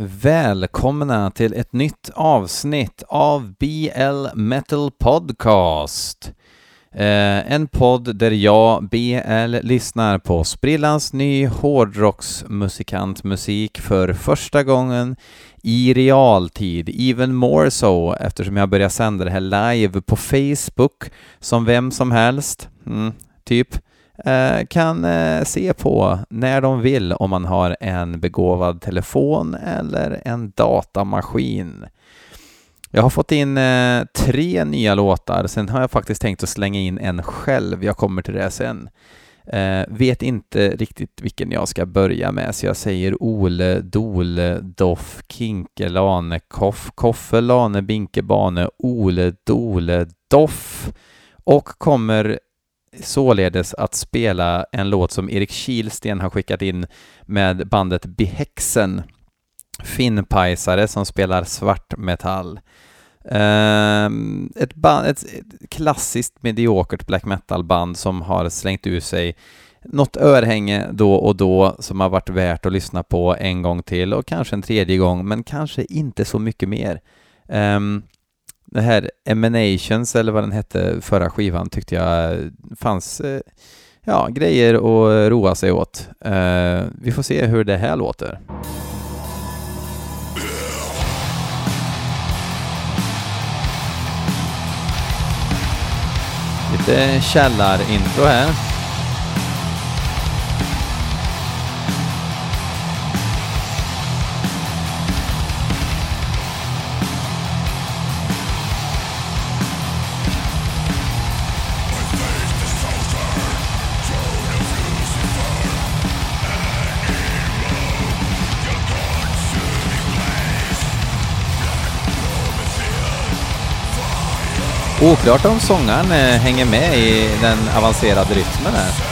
Välkomna till ett nytt avsnitt av BL Metal Podcast. Eh, en podd där jag, BL, lyssnar på sprillans ny hårdrocksmusikantmusik för första gången i realtid, even more so eftersom jag börjar sända det här live på Facebook som vem som helst, mm, typ, eh, Eh, kan eh, se på när de vill om man har en begåvad telefon eller en datamaskin. Jag har fått in eh, tre nya låtar, sen har jag faktiskt tänkt att slänga in en själv, jag kommer till det sen. Vet inte riktigt vilken jag ska börja med, så jag säger Ole, Dole, Doff, Kinke, Lane, Koff, Koffe, Lane, Binke, Bane, Ole, Dole, Doff och kommer således att spela en låt som Erik Kilsten har skickat in med bandet Behexen, finnpajsare som spelar svartmetall. Um, ehm, ett, band, ett, ett klassiskt mediokert black metal-band som har slängt ur sig något örhänge då och då som har varit värt att lyssna på en gång till och kanske en tredje gång, men kanske inte så mycket mer. Um, det här Emanations, eller vad den hette, förra skivan tyckte jag eh, fanns eh, ja, grejer att roa sig åt. Eh, vi får se hur det här låter. Lite källarintro här. Oklart om sångaren eh, hänger med i den avancerade rytmen här.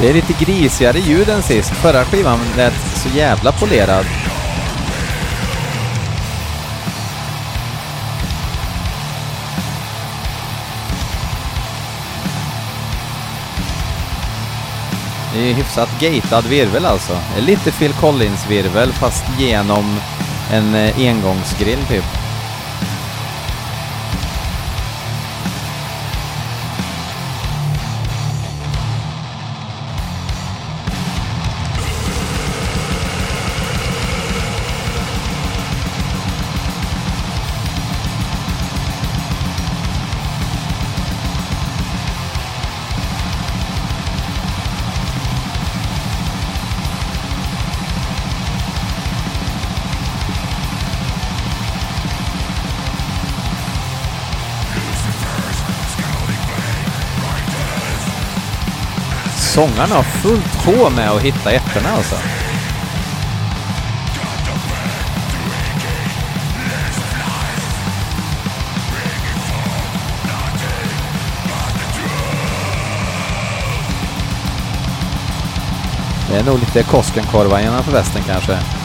Det är lite grisigare ljud än sist. Förra skivan lät så jävla polerad. Det är hyfsat gatad virvel alltså. Lite Phil Collins-virvel fast genom en eh, engångsgrill typ. Sångarna har fullt sjå med att hitta ettorna alltså. Det är nog lite Koskenkorva innanför västen kanske.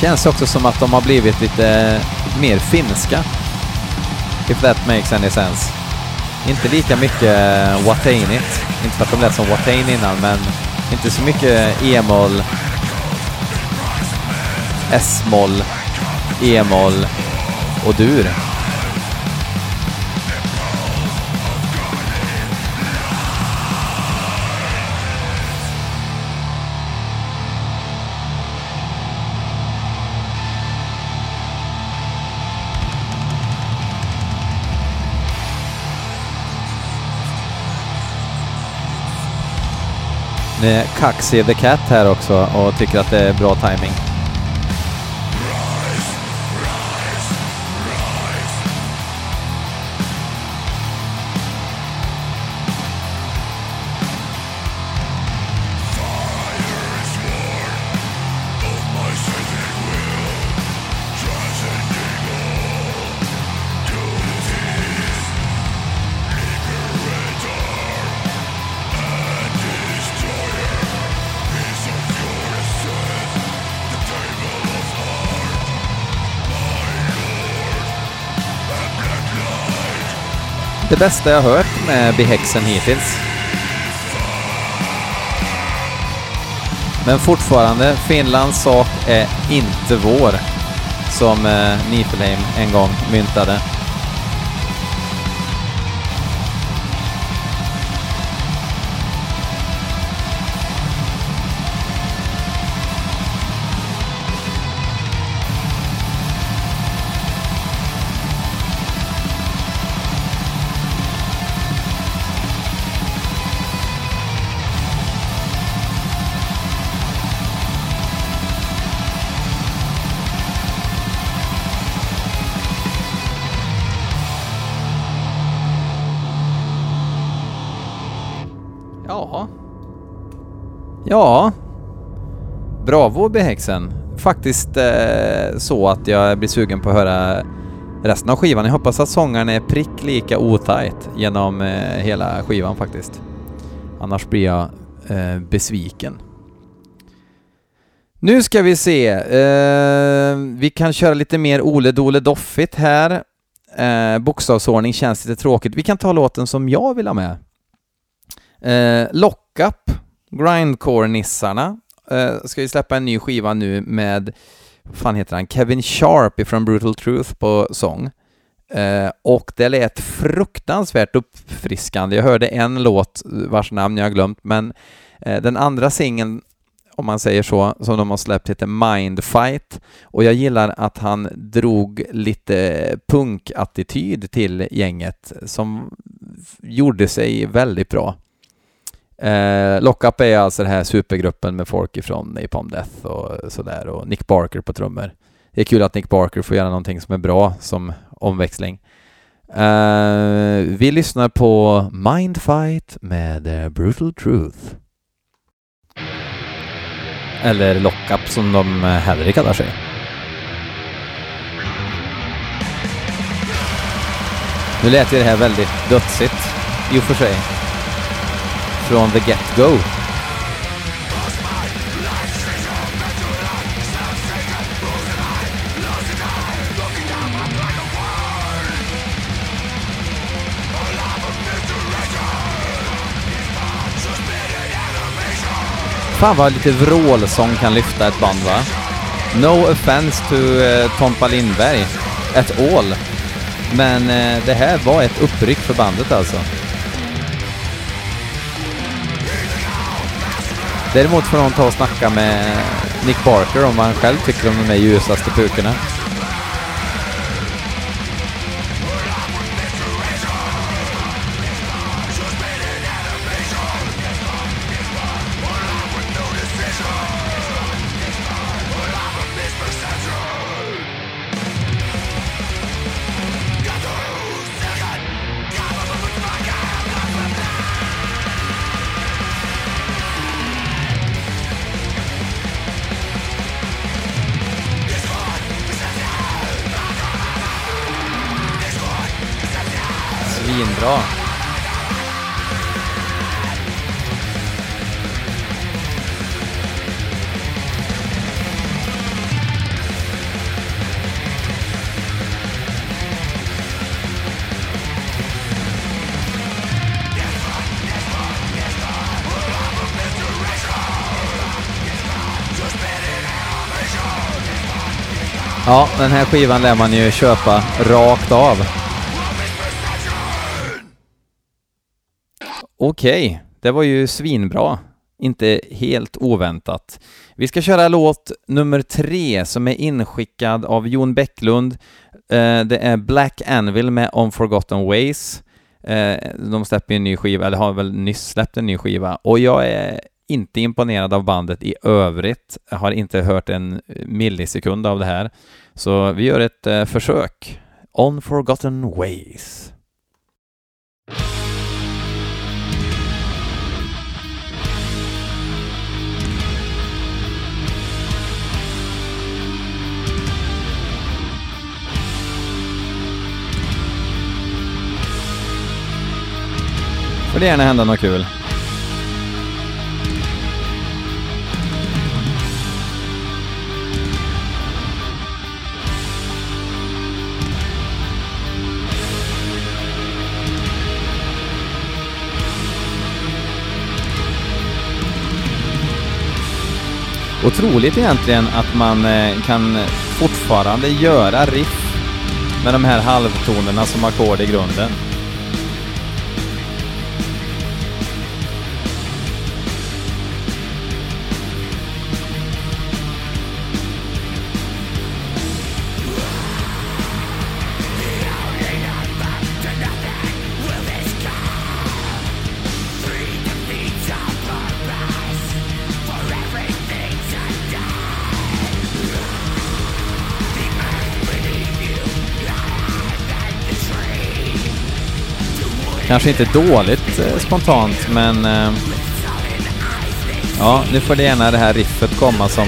Känns också som att de har blivit lite mer finska. If that makes any sense. Inte lika mycket eh, Watainit. Inte för att de lät som Watain innan, men inte så mycket E-moll, S-moll, E-moll och dur. Nu är Kaxi the Cat här också och tycker att det är bra timing. Det bästa jag hört med Behexen hittills. Men fortfarande, Finlands sak är inte vår, som eh, Nifelheim en gång myntade. Ja. Ja. Bravo Behäxen. Faktiskt eh, så att jag blir sugen på att höra resten av skivan. Jag hoppas att sångaren är prick lika otajt genom eh, hela skivan faktiskt. Annars blir jag eh, besviken. Nu ska vi se. Eh, vi kan köra lite mer Ole Dole Doffigt här. Eh, bokstavsordning känns lite tråkigt. Vi kan ta låten som jag vill ha med. Eh, Lockup, Grindcore-nissarna, eh, ska ju släppa en ny skiva nu med, vad fan heter han, Kevin Sharp ifrån Brutal Truth på sång. Eh, och det lät fruktansvärt uppfriskande. Jag hörde en låt vars namn jag har glömt, men eh, den andra singeln om man säger så, som de har släppt heter Mindfight och jag gillar att han drog lite punkattityd till gänget som gjorde sig väldigt bra. Eh, Lockup är alltså den här supergruppen med folk ifrån Napalm Death och sådär och Nick Barker på trummor. Det är kul att Nick Barker får göra någonting som är bra som omväxling. Eh, vi lyssnar på Mindfight med eh, Brutal Truth. Eller Lockup som de eh, hellre kallar sig. Nu lät ju det här väldigt dödsigt i och för sig från the get-go. Fan vad lite vrålsång kan lyfta ett band va? No offense to uh, Tompa Lindberg at all. Men uh, det här var ett uppryck för bandet alltså. Däremot får någon ta och snacka med Nick Barker om vad han själv tycker om de här ljusaste pukorna. Den här skivan lär man ju köpa rakt av. Okej, okay. det var ju svinbra. Inte helt oväntat. Vi ska köra låt nummer tre som är inskickad av Jon Bäcklund. Eh, det är Black Anvil med Unforgotten Ways. Eh, de släpper en ny skiva, eller har väl nyss släppt en ny skiva, och jag är inte imponerad av bandet i övrigt. Jag har inte hört en millisekund av det här. Så vi gör ett eh, försök. On Forgotten Ways. Får det gärna hända något kul. Otroligt egentligen att man eh, kan fortfarande göra riff med de här halvtonerna som ackord i grunden. Kanske inte dåligt eh, spontant, men... Eh, ja, nu får det gärna det här riffet komma som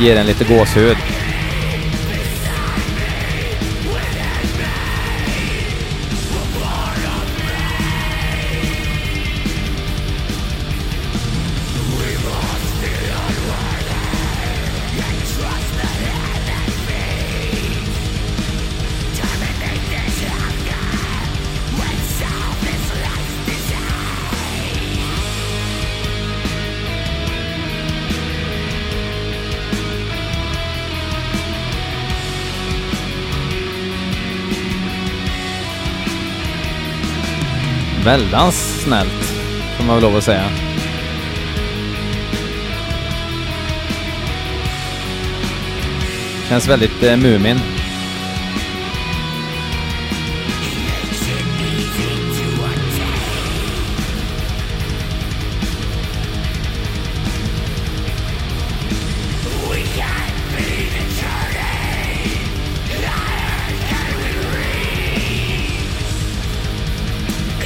ger en lite gåshud. Väldans snällt, får man väl lov att säga. Känns väldigt eh, Mumin.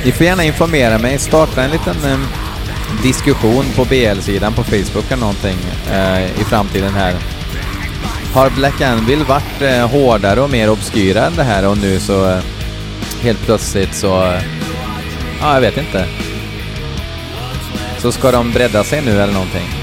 Ni får gärna informera mig, starta en liten eh, diskussion på BL-sidan på Facebook eller någonting eh, i framtiden här. Har Black Anvil varit eh, hårdare och mer obskyra än det här och nu så eh, helt plötsligt så... Eh, ja, jag vet inte. Så ska de bredda sig nu eller någonting?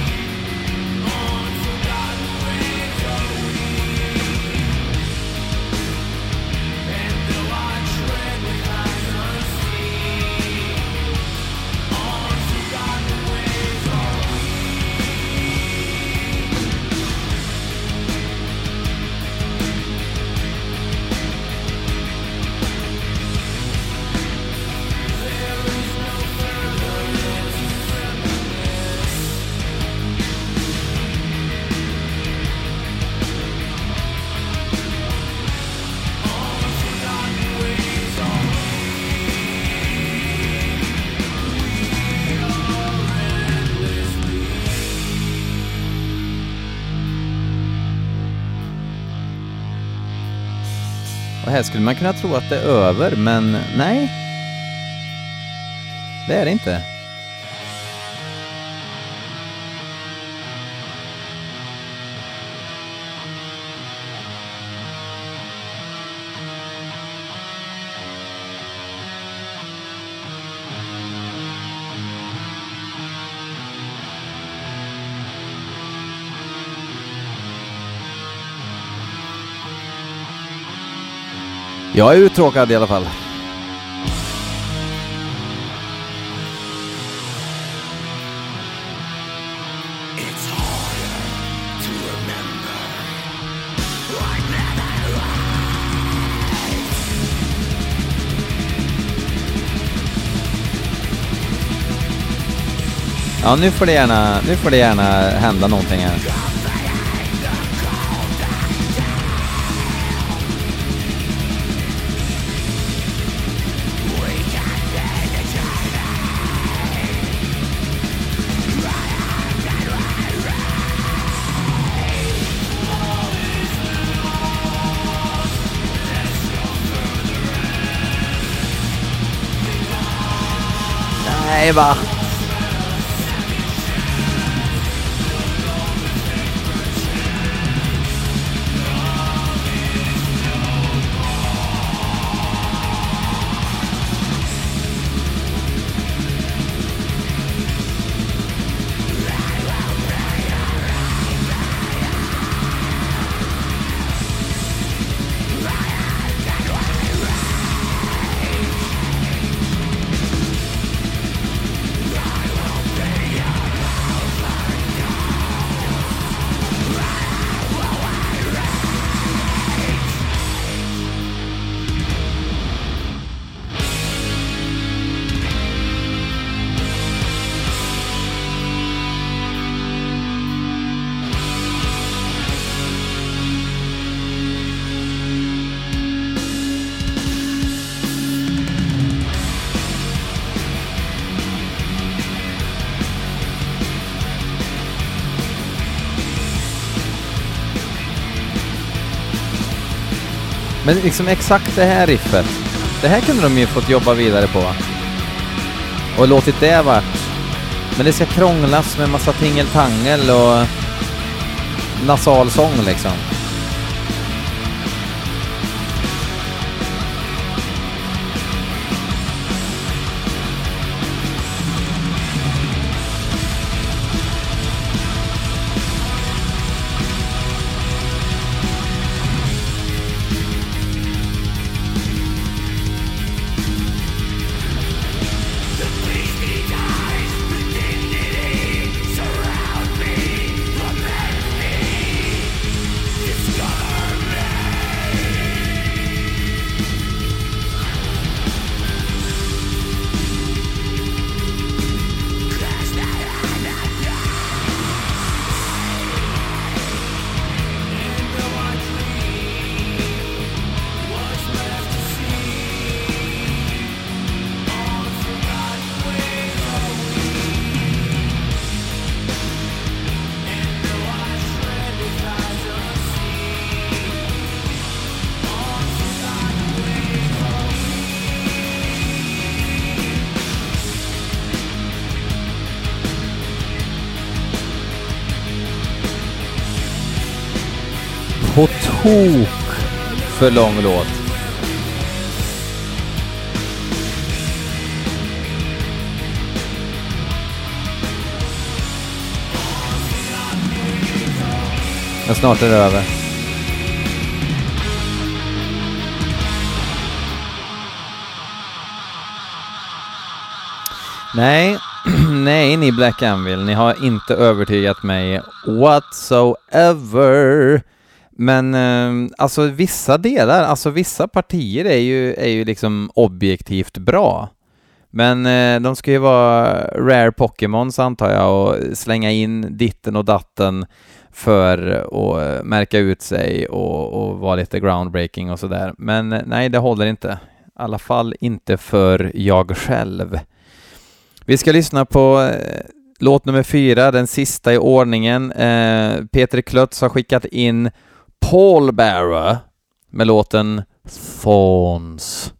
Här skulle man kunna tro att det är över, men nej. Det är det inte. Jag är uttråkad i alla fall. Ja, nu får det gärna, nu får det gärna hända någonting här. 来吧。Men liksom exakt det här riffet, det här kunde de ju fått jobba vidare på. Och låtit det vart. Men det ska krånglas med massa tingeltangel och nasal sång liksom. På tok för lång låt. Men snart är det över. Nej, nej ni Black Anvil, ni har inte övertygat mig whatsoever. Men eh, alltså vissa delar, alltså vissa partier är ju, är ju liksom objektivt bra. Men eh, de ska ju vara rare Pokémons antar jag och slänga in ditten och datten för att eh, märka ut sig och, och vara lite groundbreaking och sådär. Men eh, nej, det håller inte. I alla fall inte för jag själv. Vi ska lyssna på eh, låt nummer fyra, den sista i ordningen. Eh, Peter Klötz har skickat in Paul Bearer med låten Thorns.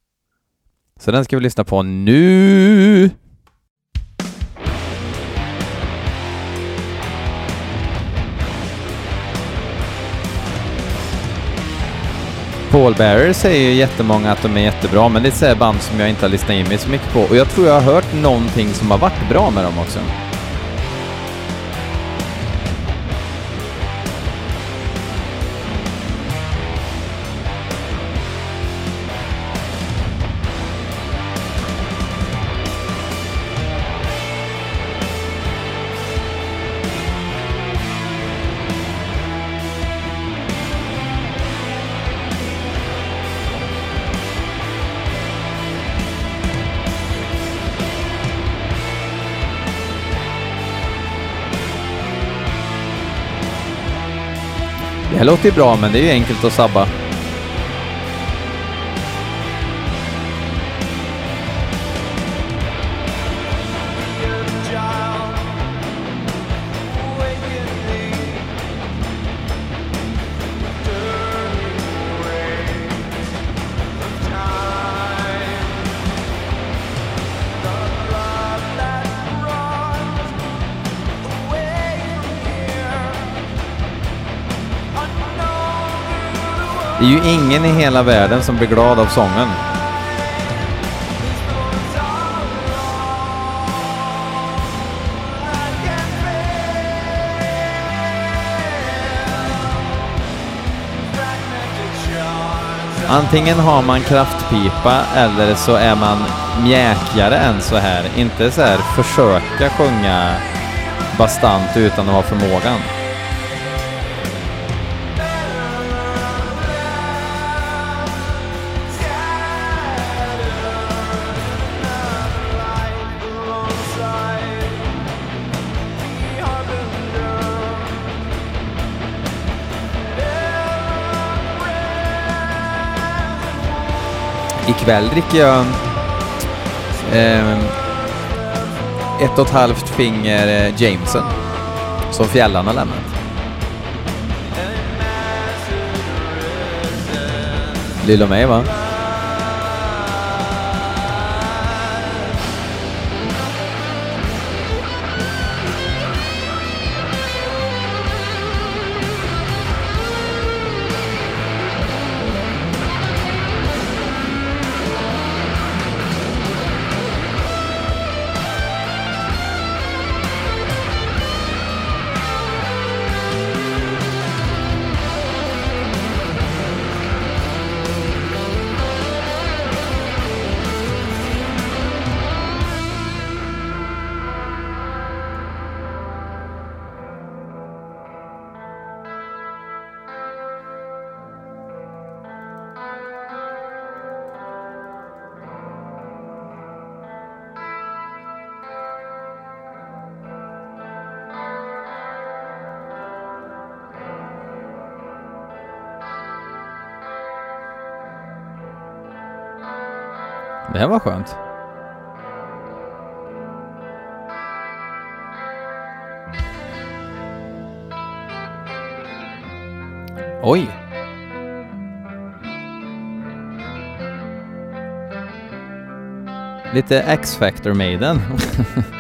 Så den ska vi lyssna på nu! Paul Bearer säger ju jättemånga att de är jättebra, men det är ett band som jag inte har lyssnat in mig så mycket på. Och jag tror jag har hört någonting som har varit bra med dem också. Låter ju bra, men det är ju enkelt att sabba. Det är ju ingen i hela världen som blir glad av sången. Antingen har man kraftpipa eller så är man mjäkigare än så här. Inte så här försöka sjunga bastant utan att ha förmågan. Ikväll dricker jag eh, ett och ett halvt finger eh, Jameson som fjällan har lämnat. Lilla mig va? Det här var skönt. Oj! Lite X-Factor-Maiden.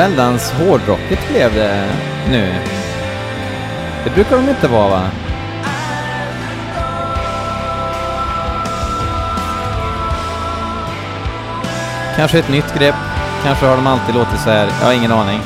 Väldans hårdrockigt blev det nu. Det brukar de inte vara va? Kanske ett nytt grepp. Kanske har de alltid låtit så här. Jag har ingen aning.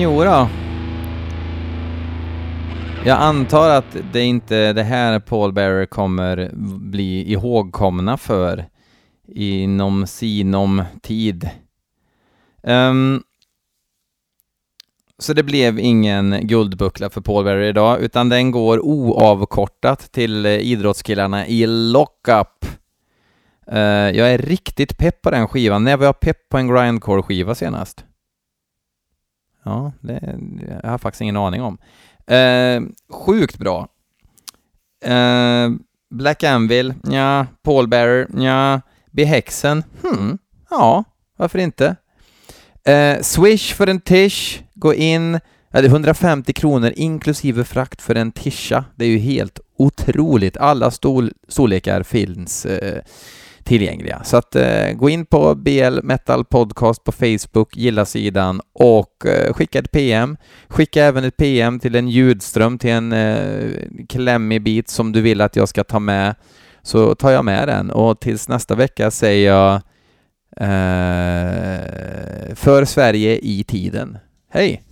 Jodå. Jag antar att det inte det här Paul Bearer kommer bli ihågkomna för inom sinom tid. Um, så det blev ingen guldbuckla för Paul Bearer idag, utan den går oavkortat till idrottskillarna i Lockup. Uh, jag är riktigt pepp på den skivan. När var jag pepp på en grindcore-skiva senast? Ja, det jag har faktiskt ingen aning om. Eh, sjukt bra. Eh, Black Anvil, ja. Paul Bearer, ja. Behexen, hmm, ja, varför inte? Eh, Swish för en tish, gå in, ja, det är 150 kronor inklusive frakt för en tisha. Det är ju helt otroligt. Alla stol, storlekar finns. Eh, tillgängliga. Så att eh, gå in på BL Metal Podcast på Facebook, gilla sidan och eh, skicka ett PM. Skicka även ett PM till en ljudström, till en eh, klämmig bit som du vill att jag ska ta med, så tar jag med den. Och tills nästa vecka säger jag eh, för Sverige i tiden. Hej!